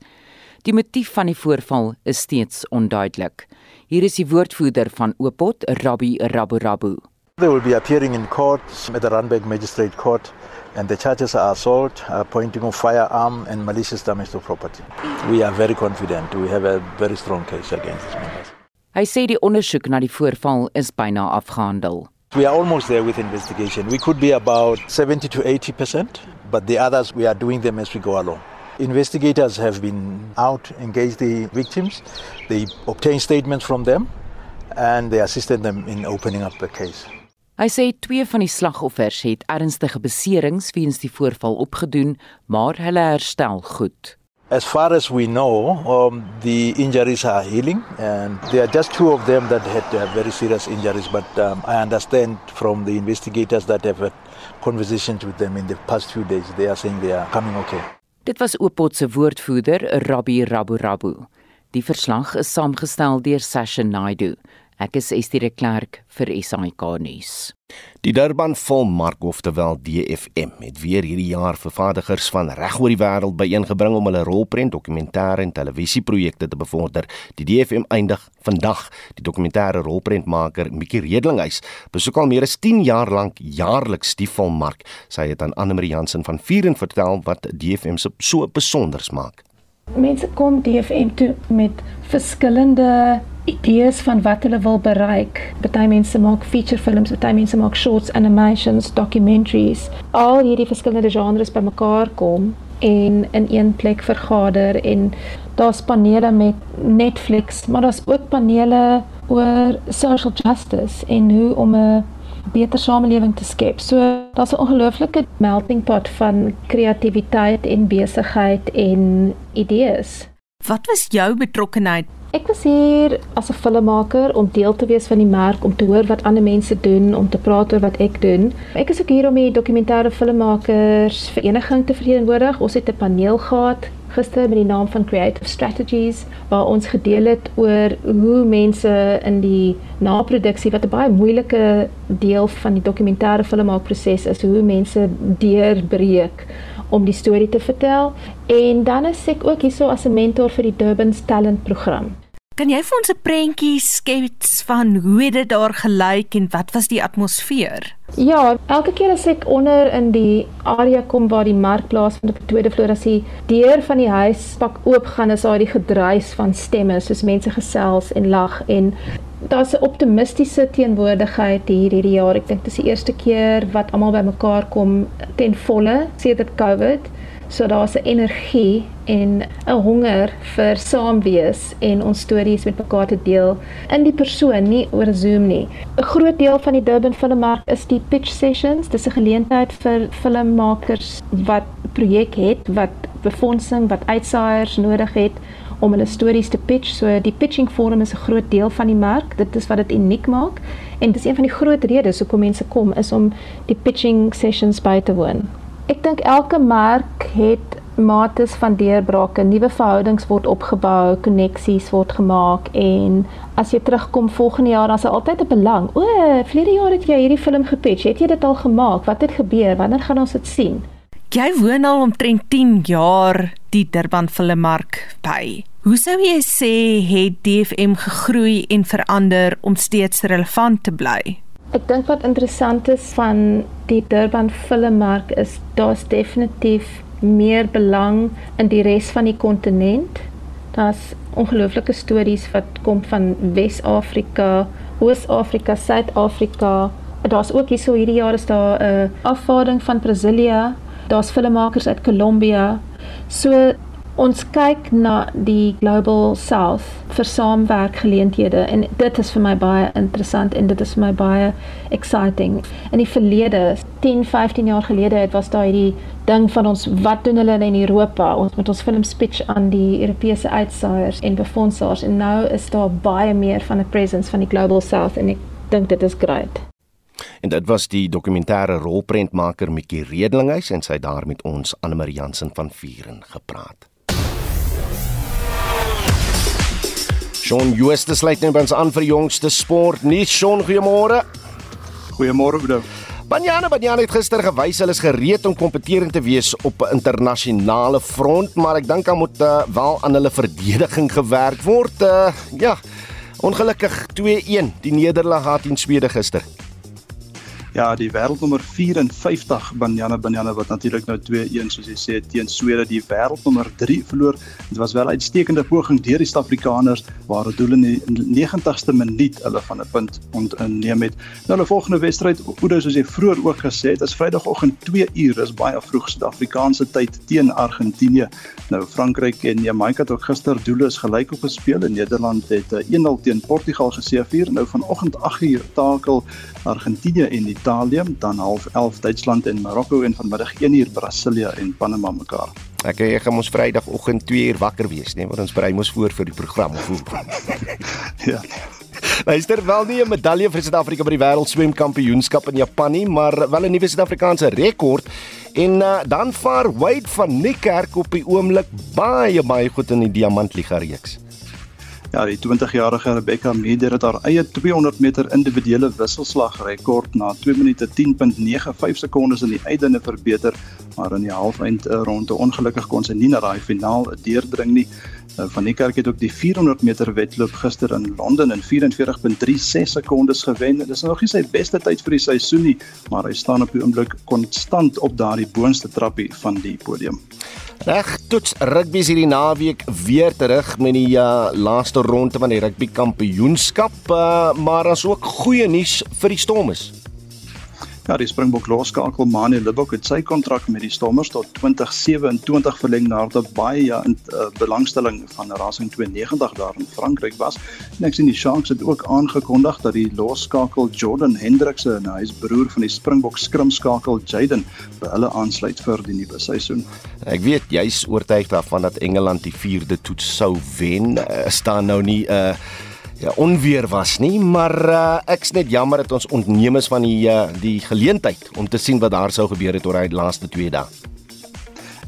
Die motief van die voorval is steeds onduidelik. Hier is die woordvoerder van Opot, Rabbi Raburabu. They will be appearing in court at the Randburg Magistrate Court and the charges are assault, uh, pointing of firearm and malicious damage to property. We are very confident. We have a very strong case against these members. Hy sê die ondersoek na die voorval is byna afgehandel. We are almost there with investigation. We could be about 70 to 80%, but the others we are doing them as we go along. Investigators have been out, engaged the victims, they obtained statements from them, and they assisted them in opening up the case. Hy sê twee van die slagoffers het ernstige beserings weens die voorval opgedoen, maar hulle herstel goed. As far as we know, um, the injuries are healing, and there are just two of them that had uh, very serious injuries. But um, I understand from the investigators that have had conversations with them in the past few days, they are saying they are coming okay. Dit was Opot se woordvoerder, Rabbi Raburabu. Die verslag is saamgestel deur Sasha Naidu. Ek is Estie de Klerk vir SAK nuus. Die Durban Volmark oftewel DFM het weer hierdie jaar vervaardigers van reg oor die wêreld byeengebring om hulle rolprent, dokumentêre en televisieprojekte te bevorder. Die DFM eindig vandag. Die dokumentêre rolprentmaker Mikkie Redlinghuis besoek al meer as 10 jaar lank jaarliks die Volmark. Sy het aan Anne Marie Jansen van Vieren vertel wat DFM so besonder maak. Mense kom DFM toe met verskillende idees van wat hulle wil bereik. Party mense maak feature films, party mense maak shorts, animations, documentaries. Al hierdie verskillende genres bymekaar kom en in een plek vergader en daar's panele met Netflix, maar daar's ook panele oor social justice en hoe om 'n beter samelewing te skep. So daar's 'n ongelooflike melting pot van kreatiwiteit en besigheid en idees. Wat was jou betrokkeheid? Ek was hier as 'n filmmaker om deel te wees van die merk, om te hoor wat ander mense doen, om te praat oor wat ek doen. Ek is ook hier om die dokumentêre filmmakers vereniging te verteenwoordig. Ons het 'n paneel gehad gister met die naam van Creative Strategies waar ons gedeel het oor hoe mense in die naproduksie wat 'n baie moeilike deel van die dokumentêre filmmaakproses is, hoe mense deurbreek om die storie te vertel en dan is ek ook hierso as 'n mentor vir die Durban Talent program. Kan jy vir ons 'n prentjie skets van hoe dit daar gelyk en wat was die atmosfeer? Ja, elke keer as ek onder in die area kom waar die markplaas van die tweede vloer as die deur van die huis pak oop gaan is daar die gedruis van stemme soos mense gesels en lag en daar's 'n optimistiese teenwoordigheid hier hierdie jaar. Ek dink dis die eerste keer wat almal bymekaar kom ten volle sedert Covid. So daar's 'n energie en 'n honger vir saamwees en ons stories met mekaar te deel in die persoon, nie oor Zoom nie. 'n Groot deel van die Durban Filmmark is die pitch sessions. Dis 'n geleentheid vir filmmakers wat projek het, wat befondsing, wat uitsaaiers nodig het om hulle stories te pitch. So die pitching forum is 'n groot deel van die mark. Dit is wat dit uniek maak en dit is een van die groot redes hoekom mense kom is om die pitching sessions by te woon. Ek dink elke merk het mates van deurbrake, nuwe verhoudings word opgebou, koneksies word gemaak en as jy terugkom volgende jaar dan is daar altyd 'n belang. O, vlede jaar het jy hierdie film gepitch. Het jy dit al gemaak? Wat het gebeur? Wanneer gaan ons dit sien? Jy woon al omtrent 10 jaar die Durban Filmmark by. Hoe sou jy sê het DFM gegroei en verander om steeds relevant te bly? Ek dink wat interessant is van die Durban filmmark is daar's definitief meer belang in die res van die kontinent. Daar's ongelooflike stories wat kom van Wes-Afrika, Oos-Afrika, Suid-Afrika. Daar's ook hierso hierdie jaar is daar 'n uh, afvaarding van Brasilia. Daar's filmmakers uit Kolumbia. So Ons kyk na die Global South vir saamwerkgeleenthede en dit is vir my baie interessant en dit is vir my baie exciting. In die verlede, 10, 15 jaar gelede, het was daar hierdie ding van ons wat doen hulle in Europa? Ons met ons film speech aan die Europese uitsaaiers en befondsers en nou is daar baie meer van 'n presence van die Global South en ek dink dit is great. En dit was die dokumentêre rolprentmaker Mikkie Redlinghuis en sy daar met ons Anne Marie Jansen van Vieren gepraat. Shaun Jooste sluit net by ons aan vir die jongste sport. Nie Shaun, goeiemôre. Goeiemôre, Oudo. Banyana Banyana het gister gewys hulle is gereed om kompeterend te wees op 'n internasionale front, maar ek dink dan moet uh, wel aan hulle verdediging gewerk word. Uh, ja, ongelukkig 2-1 die nederlaag gehad in Swede gister. Ja, die wêreldnommer 54 Banyana Banyana wat natuurlik nou 2-1 soos jy sê teen Swede die wêreldnommer 3 verloor. Dit was wel 'n uitstekende poging deur die Suid-Afrikaners waar hulle doel in die 90ste minuut hulle van 'n punt ontneem het. Nou hulle volgende wedstryd, Oudo soos jy vroeër ook gesê het, is Vrydagoggend 2 uur, dis baie vroeg Suid-Afrikaanse tyd teen Argentinië. Nou Frankryk en Jamaica het ook gister doele is gelyk op gespeel en Nederland het 1-0 teen Portugal geseëvier. Nou vanoggend 8uur takel Argentinië en Italië, dan half 11 Duitsland en Marokko en vanmiddag 1uur Brasilia en Panama mekaar. Ek ek gaan ons Vrydagoggend 2uur wakker wees, nee, want ons berei mos voor vir die program of hoe. ja. Luister wel nie 'n medalje vir Suid-Afrika by die wêreldswemkampioenskap in Japan nie, maar wel 'n nuwe Suid-Afrikaanse rekord. En uh, dan vaar Wade van Niekerk op die oomblik baie baie goed in die Diamantliga reeks. Ja, die 20-jarige Rebecca Meeder het haar eie 200 meter individuele wisselslag rekord na 2 minute 10.95 sekondes in die einde verbeter, maar in die halfeind eh, ronde ongelukkig kon sy nie na daai finaal deurdring nie. Eh, van die kerk het ook die 400 meter wedloop gister in Londen in 44.36 sekondes gewen. Dit is nog nie sy beste tyd vir die seisoen nie, maar hy staan op die oomblik konstant op daardie boonste trappie van die podium. Reg, toets rugby is hierdie naweek weer terug met die uh, laaste ronde van die rugby kampioenskap, uh, maar as ook goeie nuus vir die Stormers. Ja, die Springbok loskakel Manie Libbok het sy kontrak met die Stormers tot 2027 verleng nadat baie ja in uh, belangstelling van Racing 92 daar in Frankryk was. En ek sien die Sharks het ook aangekondig dat die loskakel Jordan Hendrikse en hy is broer van die Springbok skrimskakel Jaden by hulle aansluit vir die nuwe seisoen. Ek weet jy's oortuig daarvan dat Engeland die 4de toets sou wen. Uh, staan nou nie 'n uh, eh, onweer was nie, maar uh, ek's net jammer dat ons ontneem is van die uh, die geleentheid om te sien wat daar sou gebeur het oor hy laaste 2 dae.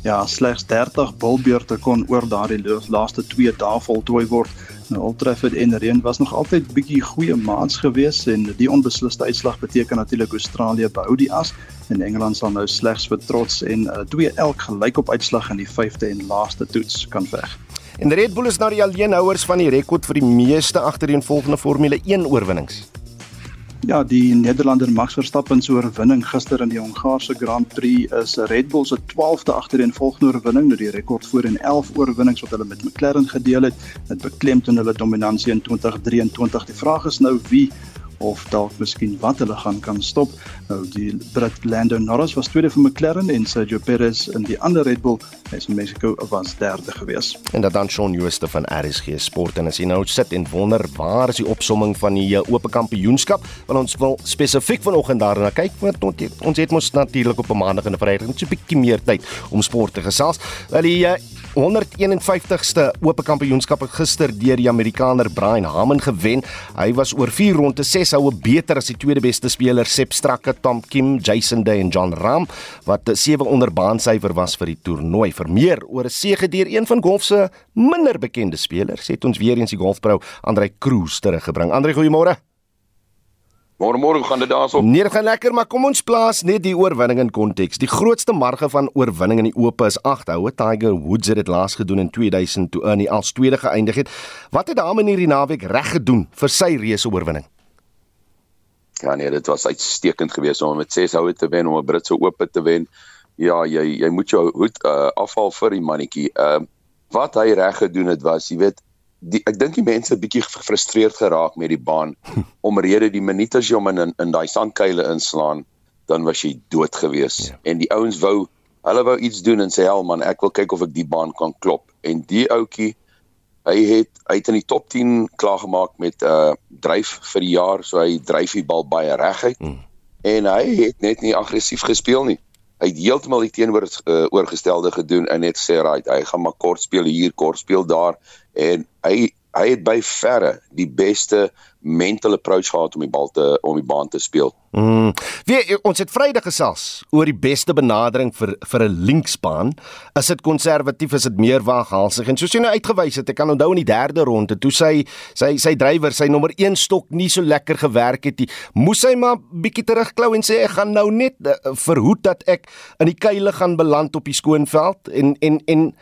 Ja, slegs 30 bulbeurte kon oor daardie laaste 2 dae voltooi word. Nou Old Trafford en Reen was nog altyd bietjie goeie maats gewees en die onbesliste uitslag beteken natuurlik Australië behou die as en Engeland sal nou slegs vir trots en 'n uh, 2 elk gelyk op uitslag in die 5de en laaste toets kan veg. En Red Bull is nou die alleenhouers van die rekord vir die meeste agtereenvolgende Formule 1 oorwinnings. Ja, die Nederlander Max Verstappen se oorwinning gister in die Hongaarse Grand Prix is Red Bull se 12de agtereenvolgende oorwinning, nou die rekord voor en 11 oorwinnings wat hulle met McLaren gedeel het. Dit beklemtoon hulle dominansie in 2023. Die vraag is nou wie of dalk miskien wat hulle gaan kan stop. Nou die Brit Lando Norris was tweede vir McLaren en Sergio Perez in die ander Red Bull is in Mexico was derde gewees. En dat dan Shaun Jooste van RSG Sport en as jy nou sit en wonder waar is die opsomming van die uh, oop kampioenskap, want ons wil spesifiek vanoggend daarna kyk want ons het mos natuurlik op 'n maandag en 'n vrydag net so 'n bietjie meer tyd om sport te gesels. Wel die uh, 151ste Ope Kampioenskap het gister deur die Amerikaner Brian Harman gewen. Hy was oor 4 ronde 6 houe beter as die tweede beste speler Sep Strakke, Tom Kim, Jason Day en John Ram wat 7 onder baansyfer was vir die toernooi. Vir meer oor 'n sege deur een van golf se minder bekende spelers, het ons weer eens die golfprou Andrei Kroos teruggebring. Andrei, goeiemôre. Môre môre gaan dit daarso. Nee, dit gaan lekker, maar kom ons plaas net die oorwinning in konteks. Die grootste marge van oorwinning in die Ope is 8 houe. Tiger Woods het dit laas gedoen in 2000 toe Ernie als tweede geëindig het. Wat het daai manier die naweek reg gedoen vir sy reuse oorwinning? Ja nee, dit was uitstekend geweest om met 6 houe te wen om 'n Britse Ope te wen. Ja, jy jy moet jou hoed uh, afval vir die mannetjie. Ehm uh, wat hy reg gedoen het was, jy weet, die ek dink die mense het bietjie gefrustreerd geraak met die baan omrede die minute as jy hom in in, in daai sandkuile inslaan dan was jy dood gewees ja. en die ouens wou hulle wou iets doen en sê hel man ek wil kyk of ek die baan kan klop en die ouetjie hy het hy het in die top 10 klaar gemaak met 'n uh, dryf vir die jaar so hy dryf die bal baie reguit. Mm. en hy het net nie aggressief gespeel nie. Hy het heeltemal die teenoor uh, oorgestelde gedoen en net sê right hy gaan maar kort speel hier kort speel daar. En hy hy het by verre die beste mental approach gehad om die bal te om die baan te speel. Mm. Wie ons het Vrydag gesels oor die beste benadering vir vir 'n linksbaan. Is dit konservatief, is dit meer waaghalsig? En soos jy nou uitgewys het, ek kan onthou in die derde ronde toe sy sy sy drywer sy nommer 1 stok nie so lekker gewerk het nie. Moes hy maar bietjie terugklou en sê ek gaan nou net uh, verhoed dat ek in die kuile gaan beland op die skoonveld en en en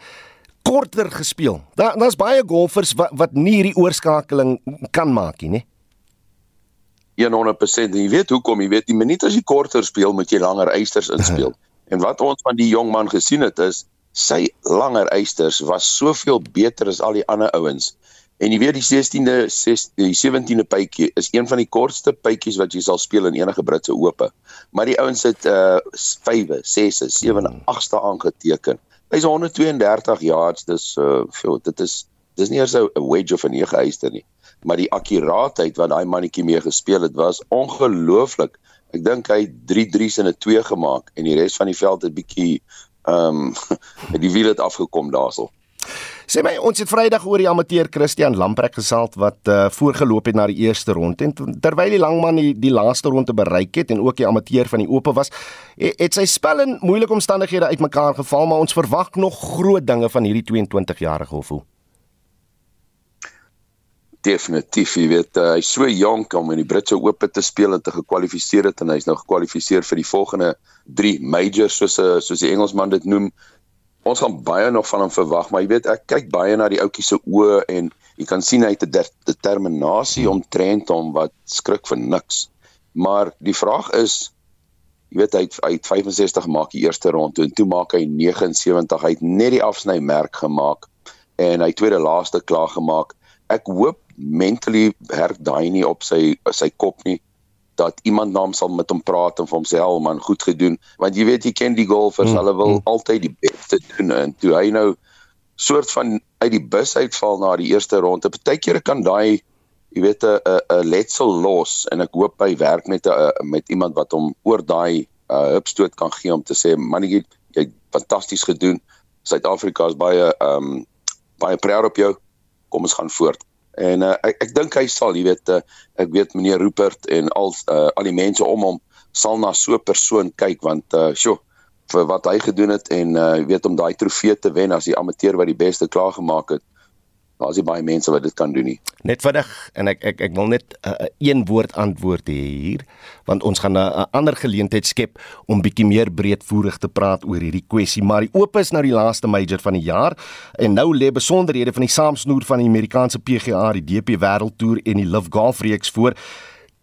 korter gespeel. Daar daar's baie golfers wat wat nie hierdie oorskakeling kan maak nie, né? 100% en jy weet hoekom jy weet die minuut as jy korter speel moet jy langer eisters inspeel en wat ons van die jong man gesien het is sy langer eisters was soveel beter as al die ander ouens en jy weet die 16de 16 die 17de pypjie is een van die kortste pypjies wat jy sal speel in enige Britse ope maar die ouens het uh 5, 6, 7, 8ste aangeteken Hy's 132 yards, dis uh veel, dit is dis nie eers 'n wedge of 'n 9 eister nie, maar die akkuraatheid wat daai mannetjie mee gespeel het was ongelooflik. Ek dink hy 3 3's en 'n 2 gemaak en die res van die veld het bietjie ehm um, die wiel het afgekom daarsel. Sê my, ons het Vrydag oor die amateur Christian Lamprecht gesels wat uh, voorgeloop het na die eerste ronde en terwyl die langman die, die laaste ronde bereik het en ook die amateur van die ope was, het, het sy spel in moeilike omstandighede uitmekaar geval, maar ons verwag nog groot dinge van hierdie 22-jarige hoef. Definitief, jy weet, uh, hy's so jonk om in die Britse Ope te speel en te gekwalifiseer het en hy's nou gekwalifiseer vir die volgende 3 majors soos 'n soos die Engelsman dit noem ons gaan baie nog van hom verwag, maar jy weet ek kyk baie na die ouetjie se oë en jy kan sien hy het 'n determinasie om trend om wat skrik vir niks. Maar die vraag is jy weet hy het, hy het 65 gemaak die eerste rond toe en toe maak hy 79. Hy het net die afsny merk gemaak en hy tweede laaste klaar gemaak. Ek hoop mentally herk daai nie op sy sy kop nie dat iemand naam sal met hom praat en vir hom sê hel man goed gedoen. Want jy weet jy ken die golfers mm, hulle wil mm. altyd die beste doen en toe hy nou soort van uit die bus uitval na die eerste ronde partykeer kan daai jy weet 'n 'n letsel los en ek hoop hy werk met 'n met iemand wat hom oor daai uh, hupstoot kan gee om te sê man jy jy fantasties gedoen. Suid-Afrika is baie ehm um, baie proud op jou. Kom ons gaan voort En uh, ek ek dink hy sal, jy weet, uh, ek weet meneer Rupert en al uh, al die mense om hom sal na so 'n persoon kyk want uh sjo vir wat hy gedoen het en uh weet om daai trofee te wen as die amateur wat die beste klaar gemaak het daar's nie baie mense wat dit kan doen nie. Net vinnig en ek ek ek wil net 'n uh, een woord antwoord hê hier want ons gaan 'n ander geleentheid skep om bietjie meer breedvoerig te praat oor hierdie kwessie maar die oop is nou die laaste major van die jaar en nou lê besonderhede van die saamsnoer van die Amerikaanse PGA, die DP Wêreldtoer en die LIV Golf reeks voor.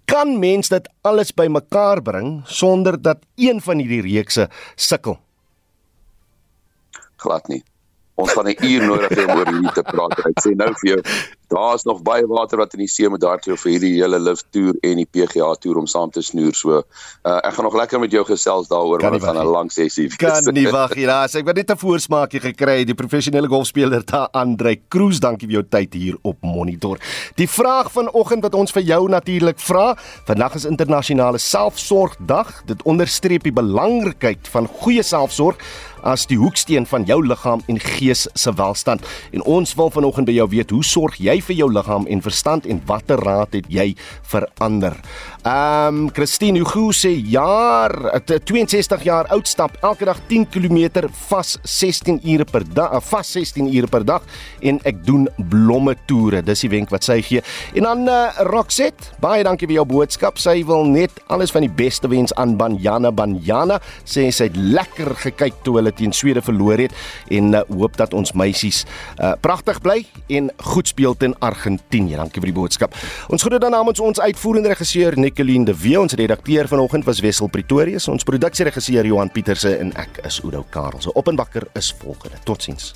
Kan mens dit alles bymekaar bring sonder dat een van hierdie reekse sukkel? Glad nie ons gaan 'n uur nodig hê om oor hierdie te praat. Ek sê nou vir jou, daar's nog baie water wat in die see moet daartoe vir hierdie hele lift toer en die PGA toer om saam te snoer. So, uh, ek gaan nog lekker met jou gesels daaroor want dit gaan 'n lang sessie wees. Kan nie wag hier. Ja, ek het net 'n voorsmaakie gekry. Die professionele golfspeler daar Andre Cruz, dankie vir jou tyd hier op Monitor. Die vraag vanoggend wat ons vir jou natuurlik vra, vandag is internasionale selfsorgdag. Dit onderstreep die belangrikheid van goeie selfsorg as die hoeksteen van jou liggaam en gees se welstand. En ons wil vanoggend by jou weet, hoe sorg jy vir jou liggaam en verstand en watter raad het jy vir ander? Ehm um, Christine Hugo sê jaar 62 jaar oud stap elke dag 10 km vas 16 ure per dag vas 16 ure per dag en ek doen blomme toere. Dis die wenk wat sy gee. En dan uh, Roxet, baie dankie vir jou boodskap. Sy wil net alles van die beste wens aan Banyana Banyana. Sê sy het lekker gekyk toe hulle teen Swede verloor het en uh, hoop dat ons meisies uh, pragtig bly en goed speel teen Argentinië. Dankie vir die boodskap. Ons groet dan namens ons uitvoerende regisseur Nicoline de Wee, ons redakteur vanoggend was Wessel Pretorius, ons produksieregisseur Johan Pieterse en ek is Udo Karel. So op en wakker is volgende. Totsiens.